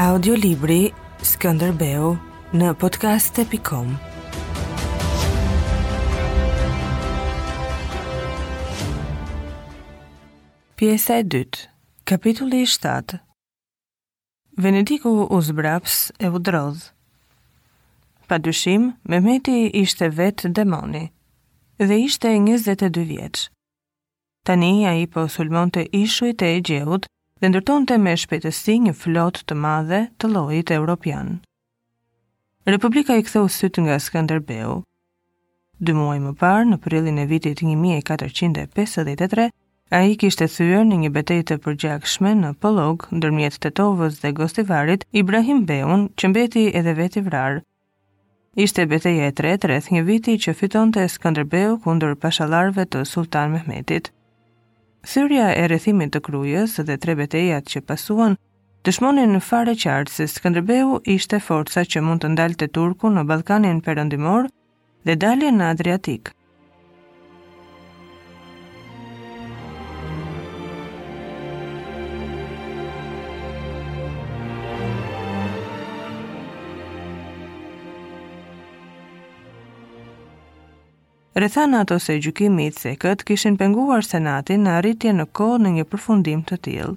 Audiolibri Skënderbeu në podcast.com Pjesa e dytë Kapitulli i shtatë Venediku u zbraps e u drodh. Pa dyshim, Mehmeti ishte vetë demoni dhe ishte 22 vjeç. Tani ai po sulmonte ishujt e Egjeut dhe ndërtonte me shpejtësi një flotë të madhe të llojit europian. Republika i ktheu sytë nga Skënderbeu. Dy muaj më parë, në prillin e vitit 1453, ai kishte thyer në një betejë të përgjakshme në Pollog, ndërmjet Tetovës dhe Gostivarit, Ibrahim Beun, që mbeti edhe vetë i vrarë. Ishte beteja e tretë brenda një viti që fitonte Skënderbeu kundër pashallarëve të Sultan Mehmetit. Thyrja e rrethimit të Krujës dhe tre betejat që pasuan dëshmonin fare qartë se Skënderbeu ishte forca që mund të ndalte turkun në Ballkanin Perëndimor dhe daljen në Adriatik. Rrethanat ose gjykimi i cekët kishin penguar senatin të arrinte në kohë në një përfundim të tillë.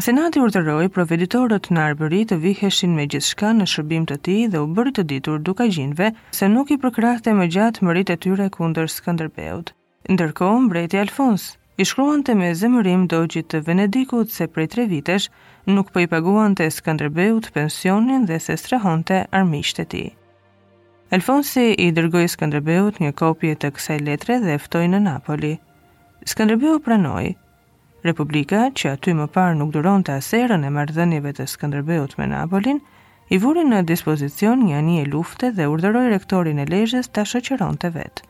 Senati urdhëroi proveditorët në Arbëri të viheshin me gjithçka në shërbim të tij dhe u bëri të ditur Dukagjinëve se nuk i përkrahte më gjatë mëritë e tyre kundër Skënderbeut. Ndërkohë, mbreti Alfons, i shkruante me zemërim doxhit të Venedikut se prej tre vitesh nuk po i paguante Skënderbeut pensionin dhe se strehonte armiqtë e tij. Alfonsi i dërgoi Skënderbeut një kopje të kësaj letre dhe e ftoi në Napoli. Skënderbeu pranoi, Republika, që pak më parë nuk duronte as erën e marrëdhënieve të Skënderbeut me Napolin, i vuri në dispozicion një anije lufte dhe urdhëroi rektorin e Lezhës ta shoqëronte vetë.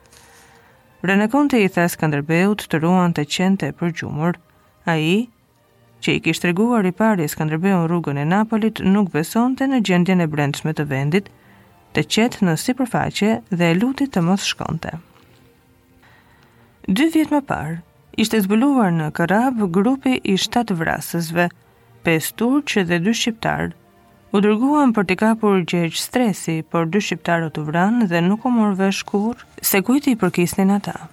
Vrana Konti i tha Skënderbeut të ruante qentë e përgjumur. Ai, që i kishte treguar i pari Skënderbeut rrugën e Napolit, nuk besonte në gjendjen e brendshme të vendit, të qetë në sipërfaqe dhe e luti të mos shkonte. Dy vjet më parë, ishte zbuluar në Kërrab grupi i shtatë vrasësve, pesë turq dhe dy shqiptarë. U dërguan për t'i kapur Gjergj Stresi, por dy shqiptarët u vranë dhe nuk u mor vesh kurrë se kujt i përkisnin ata.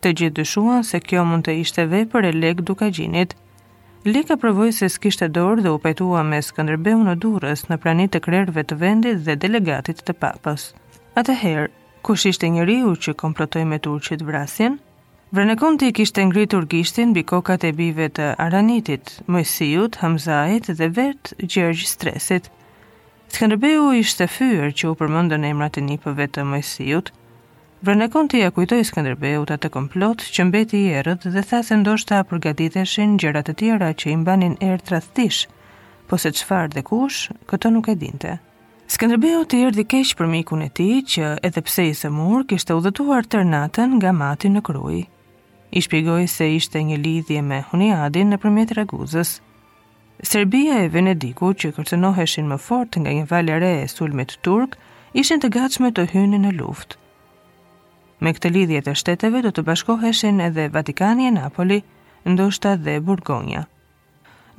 Të gjithë dyshuan se kjo mund të ishte vepër e Lekë Dukagjinit. Leka provoi se s'kishte dorë dhe u pajtua me Skënderbeun në Durrës, në prani të krerëve të vendit dhe delegatit të Papës. Atëherë, Kush ishte njeriu që komplotoi me turqit vrasjen? Vranakonti kishte ngritur gishtin mbi kokat e bijve të Aranitit, Moisiut, Hamzait dhe vetë Gjergj Stresit. Skënderbeu ishte fyer që u përmendën emrat e nipëve të Moisiut. Vranakonti ia kujtoi Skënderbeut atë komplot që mbeti i errët dhe tha se ndoshta përgatiteshin gjëra të tjera që i mbanin erë tradhtish, po se çfarë dhe kush, këtë nuk e dinte. Skënderbeut i erdhi keq për mikun e tij që, edhe pse i sëmurë, kishte udhëtuar tërë natën nga Mati në Krujë. I shpjegoi se ishte një lidhje me Huniadin nëpërmjet Raguzës. Serbia e Venediku, që kërcënoheshin më fort nga një valë e re e sulmit turk, ishin të gatshme të hynin në luftë. Me këtë lidhje të shteteve do të bashkoheshin edhe Vatikani e Napoli, ndoshta dhe Burgonja.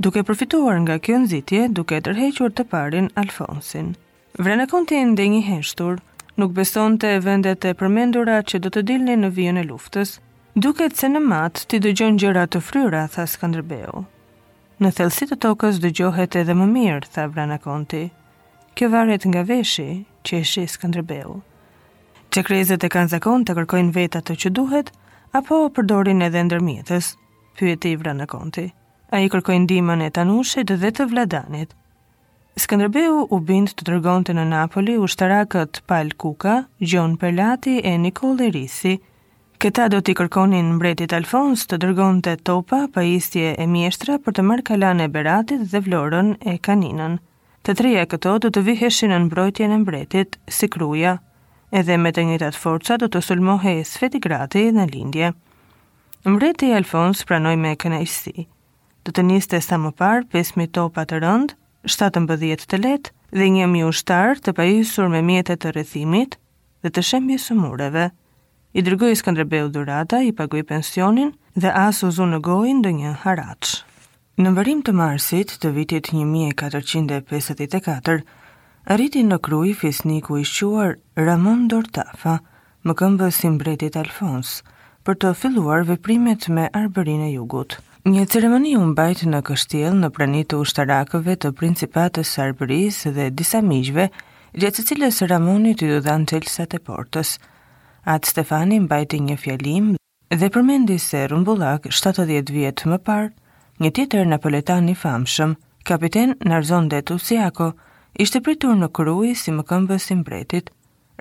Duke përfituar nga kjo nxitje, duke e tërhequr të parin Alfonsin. Vranakonti ndenji heshtur, nuk besonte vendet e përmendura që do të dilnin në vijën e luftës. Duket se në Mat ti dëgjon gjëra të fryra, tha Skënderbeu. Në thellësi të tokës dëgjohet edhe më mirë, tha Vranakonti. Kjo varet nga veshi, qeshi Skënderbeu. Çerkezët e kanë zakon ta kërkojnë vetë atë që duhet, apo përdorin edhe ndërmjetës. pyeti Vranakonti. Ai kërkoi ndihmën e Tanushit dhe të Vladanit. Skënderbeu u bind të dërgonte në Napoli ushtarakët Pal Kuka, Gjon Perlati e Nikollë Erisi. Këta do t'i kërkonin mbretit Alfons të dërgonte topa, pajisje e mjeshtra për të marrë kalanë e Beratit dhe Vlorën e Kaninën. Të tria këto do të viheshin nën mbrojtjen e mbretit si Kruja. Edhe me të njëjtat forca do të sulmohej Sfetigradi në lindje. Mbreti Alfons pranoi me kënaqësi. Do të niste sa më parë 5000 topa të rëndë, 17 të lehtë dhe 1000 ushtarë të pajisur me mjete të rrethimit dhe të shembjes së mureve. I dërgoi Skënderbeut dhurata, i pagoi pensionin dhe as u zu në gojë ndonjë haraç. Në mbarim të marsit të vitit një mijë e katërqind e pesëdhjetë e katër, arriti në Krujë fisniku i shquar Ramon Dortafa, mëkëmbës i mbretit Alfons, për të filluar veprimet me Arbërinë e Jugut. Një ceremoni u mbajt në kështjell në prani të ushtarakëve të Principatës së Arbërisë dhe disa miqve, gjatë së cilës Ramonit iu dhanë çelësat e portës. At Stefani mbajti një fjalim Dhe përmendi se rrumbullak shtatëdhjetë vjet më parë, një tjetër napoletan i famshëm, kapiten Narzon de Tusiako, ishte pritur në Krujë si mëkëmbës i mbretit.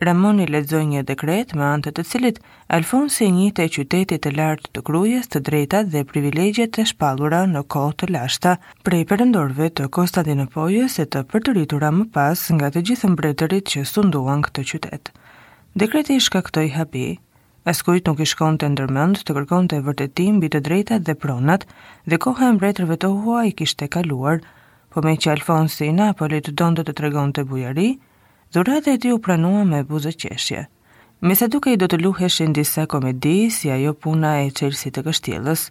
Ramoni lexoi një dekret me anë të të cilit Alfonsi i njihte qytetit të lartë të Krujës të drejtat dhe privilegjet e shpallura në kohë të lashta prej perandorëve të Konstantinopojës e të përtëritura më pas nga të gjithë mbretërit që sunduan këtë qytet. Dekreti shkaktoi habi. Askujt nuk i shkonte ndër mend të kërkonte vërtetim mbi të drejtat dhe pronat, dhe koha e mbretërve të huaj kishte kaluar. Po meqë Alfonsi i Napolit donte të tregonte bujari, dhurata e tij u pranua me buzëqeshje. Me sa dukej do të luheshin disa komedi, si ajo puna e çelësit të kështjellës.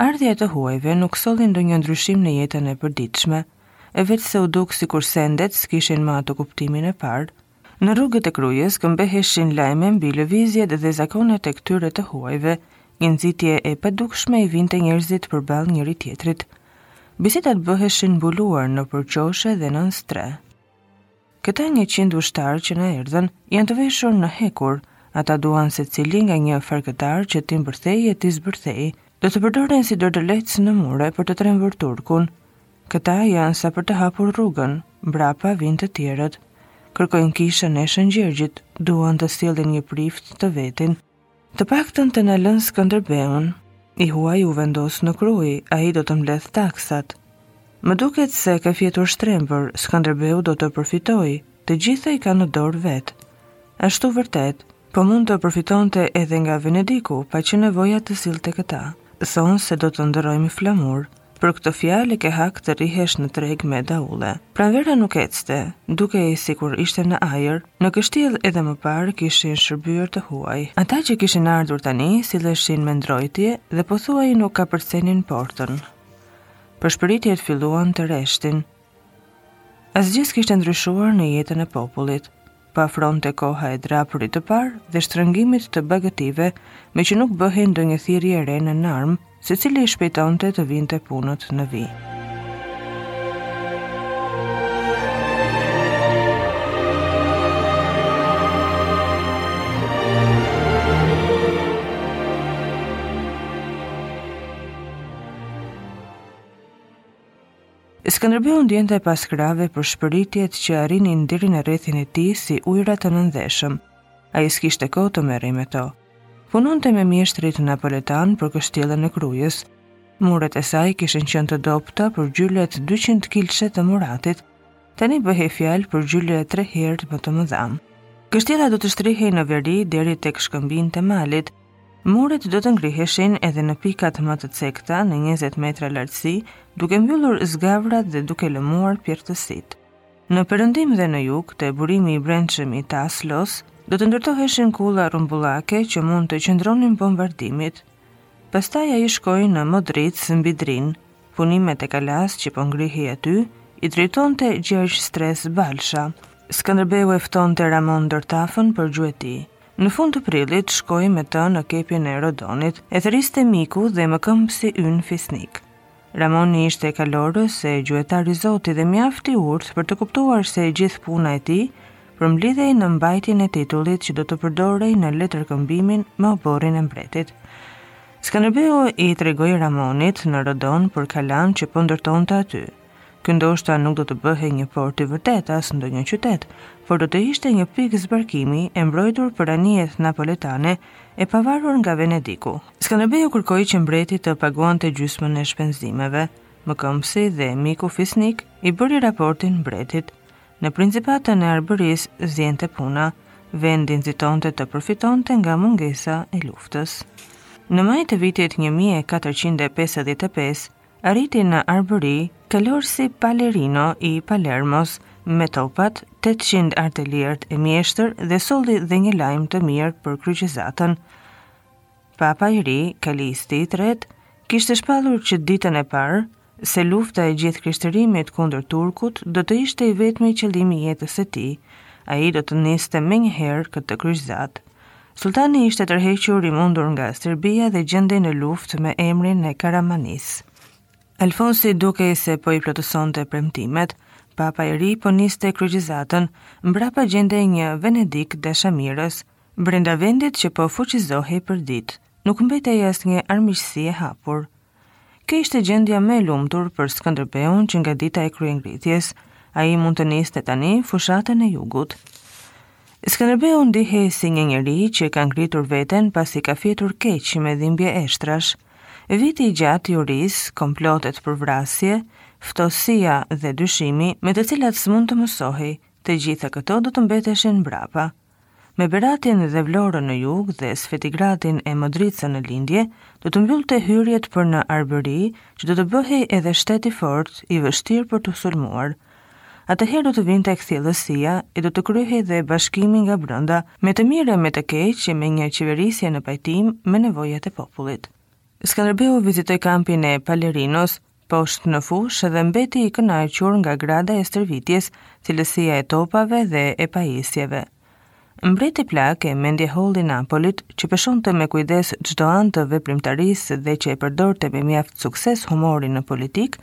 Ardhja e të huajve nuk solli ndonjë ndryshim në jetën e përditshme, veçse u duk sikur sendet s'kishin më atë kuptimin e parë. Në rrugët e Krujës këmbeheshin lajme mbi lëvizjet dhe zakonet e këtyre të huajve. Një nxitje e padukshme i vinte njerëzit përballë njëri-tjetrit. Bisedat bëheshin mbuluar nëpër qoshe dhe nën strehë. Këta njëqind ushtarë që na erdhën, janë të veshur në hekur. Ata duan secili nga një farkëtar që t'i mbërthejë e t'i zbërthejë. Do të përdoren si dordolecë në mure për të trembur turkun. Këta janë sa për të hapur rrugën, mbrapa vijnë të tjerët. Kërkojnë kishën e Shën Gjergjit, duan të sjellin një prift të vetin. Të paktën të na lënë Skënderbeun. I huaj u vendos në Krujë, ai do të mbledhë taksat. Më duket se ke fjetur shtrembër, Skënderbeu do të përfitojë, të gjitha i ka në dorë vetë. Ashtu vërtet, po mund të përfitonte edhe nga Venediku, pa qenë nevoja të sillte këta. Thonë se do të ndërrojmë flamur. Për këtë fjalë e ke hak të rrihesh në treg me daulle. Pranvera nuk ecte, dukej sikur ishte në ajër. Në kështjellë edhe më parë kishin shërbyer të huaj. Ata që kishin ardhur tani silleshin me ndrojtje dhe pothuaj nuk kapërcenin portën. Përshpëritjet filluan të reshtin. Asgjë s'kishte ndryshuar në jetën e popullit. Po afronte koha e drapërit të parë dhe shtrëngimit të bagëtive, meqë nuk bëhej ndonjë thirrje e re nën armë, secili i shpejtonte të vinte punët në vijë. Skënderbeu ndjente pas krahëve pëshpëritjet që arrinin deri në rrethin e tij si ujëra të nëndheshëm. Ai s'kishte kohë të merrej me to. Punonte me mjeshtrit napoletan për kështjellën e Krujës. Muret e saj kishin qenë të dobëta për gjylet 200 kilëshe të Muratit. Tani bëhej fjalë për gjyle tre herë më të mëdha. Kështjella do të shtrihej në veri deri tek shkëmbinjtë e malit, Muret do të ngriheshin edhe në pikat më të cekta në 20 metra lartësi, duke mbyllur zgavrat dhe duke lëmuar pjerrtësitë. Në perëndim dhe në jug, te burimi i brendshëm i Taslos, do të ndërtoheshin kulla rrumbullake që mund t'i qëndronin bombardimit. Pastaj ai shkoi në Modric mbi Drin. Punimet e kalasë që po ngrihej aty i drejtonte Gjergj Stres Balsha. Skënderbeu e ftonte Ramon Dortafën për gjueti. Në fund të prillit shkoi me të në kepin e Rodonit, e thërriste miku dhe mëkëmbësi ynë fisnik. Ramoni ishte kalorës e gjuetar i zoti dhe mjaft i urtë për të kuptuar se e gjithë puna e tij përmblidhej në mbajtjen e titullit që do të përdorej në letërkëmbimin me oborrin e mbretit. Skënderbeu i tregoi Ramonit në Rodon për kalanë që po ndërtonte aty, Ky ndoshta nuk do të bëhej një port i vërtetë as ndonjë qytet, por do të ishte një pikë zbarkimi e mbrojtur për anijet napoletane e pavarur nga Venediku. Skënderbeu kërkoi që mbreti të paguante gjysmën e shpenzimeve. Mëkëmbësi dhe miku fisnik i bëri raportin mbretit. Në principatën e Arbërisë ziente puna, vendi nxitonte të përfitonte nga mungesa e luftës. Në maj të vitit 1455, Arriti në Arbëri, kalorësi Palerino i Palermos, me topat, tetëqind artilierët e mjeshtër dhe solli dhe një lajm të mirë për kryqëzatën. Papa i ri, Kalisti i tretë, kishte shpallur që ditën e parë se lufta e gjithë krishterimit kundër turkut do të ishte i vetmi qëllim i jetës së tij. Ai do të niste menjëherë këtë kryqëzatë. Sulltani ishte tërhequr i mundur nga Serbia dhe gjendej në luftë me emirin e Karamanisë. Alfonsi dukej se po i plotësonte premtimet. Papa i ri po niste kryqëzatën, mbrapa gjendej një Venedik dashamirës. Brenda vendit që po fuqizohej për ditë, nuk mbetej asnjë armiqësi e hapur. Kjo ishte gjendja më e lumtur për Skënderbeun që nga dita e kryengritjes. Ai mund të niste tani fushatën e jugut. Skënderbeu ndihej si një njeri që ka ngritur veten pasi ka fjetur keq me dhimbje eshtrash. Viti i gjatë i urisë, komplotet për vrasje, ftohtësia dhe dyshimi me të cilat s'mund të mësohej, të gjitha këto do të mbeteshin mbrapa. Me Beratin dhe Vlorën në jug dhe Sfetigradin e Modricën në lindje, do të mbyllte hyrjet për në Arbëri, që do të bëhej edhe shtet i fortë, i vështirë për t'u sulmuar. Atëherë do të vinte kthjellësia e do të kryhej dhe bashkimi nga brenda, me të mirë e me të keq e me një qeverisje në pajtim me nevojat e popullit. Skënderbeu vizitoi kampin e Palerinos, Poshtë në fushë dhe mbeti i kënaqur nga grada e stërvitjes, cilësia e topave dhe e pajisjeve. Mbreti plak e mendjehollë i Napolit, që peshonte me kujdes çdo anë të veprimtarisë dhe që e përdorte me mjaft sukses humorin në politikë,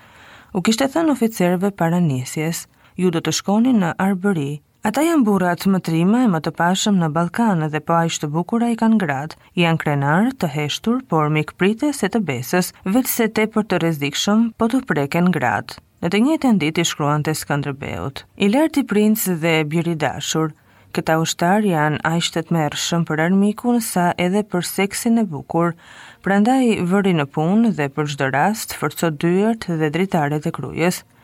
u kishte thënë oficerëve para nisjes, ju do të shkoni në Arbëri, Ata janë burrat më trima e më të pashëm në Ballkan dhe po aq të bukura i kanë gratë. Janë krenarë, të heshtur, por mikpritës e të besës, veçse tepër të rrezikshëm, po t'u preken gratë. Në të njëjtën ditë i shkruante Skënderbeut. I lartë princ dhe bir i dashur. Këta ushtarë janë aq të tmerrshëm për armikun sa edhe për seksin e bukur. Prandaj vëri në punë dhe për çdo rast forco dyert dhe dritaret e Krujës.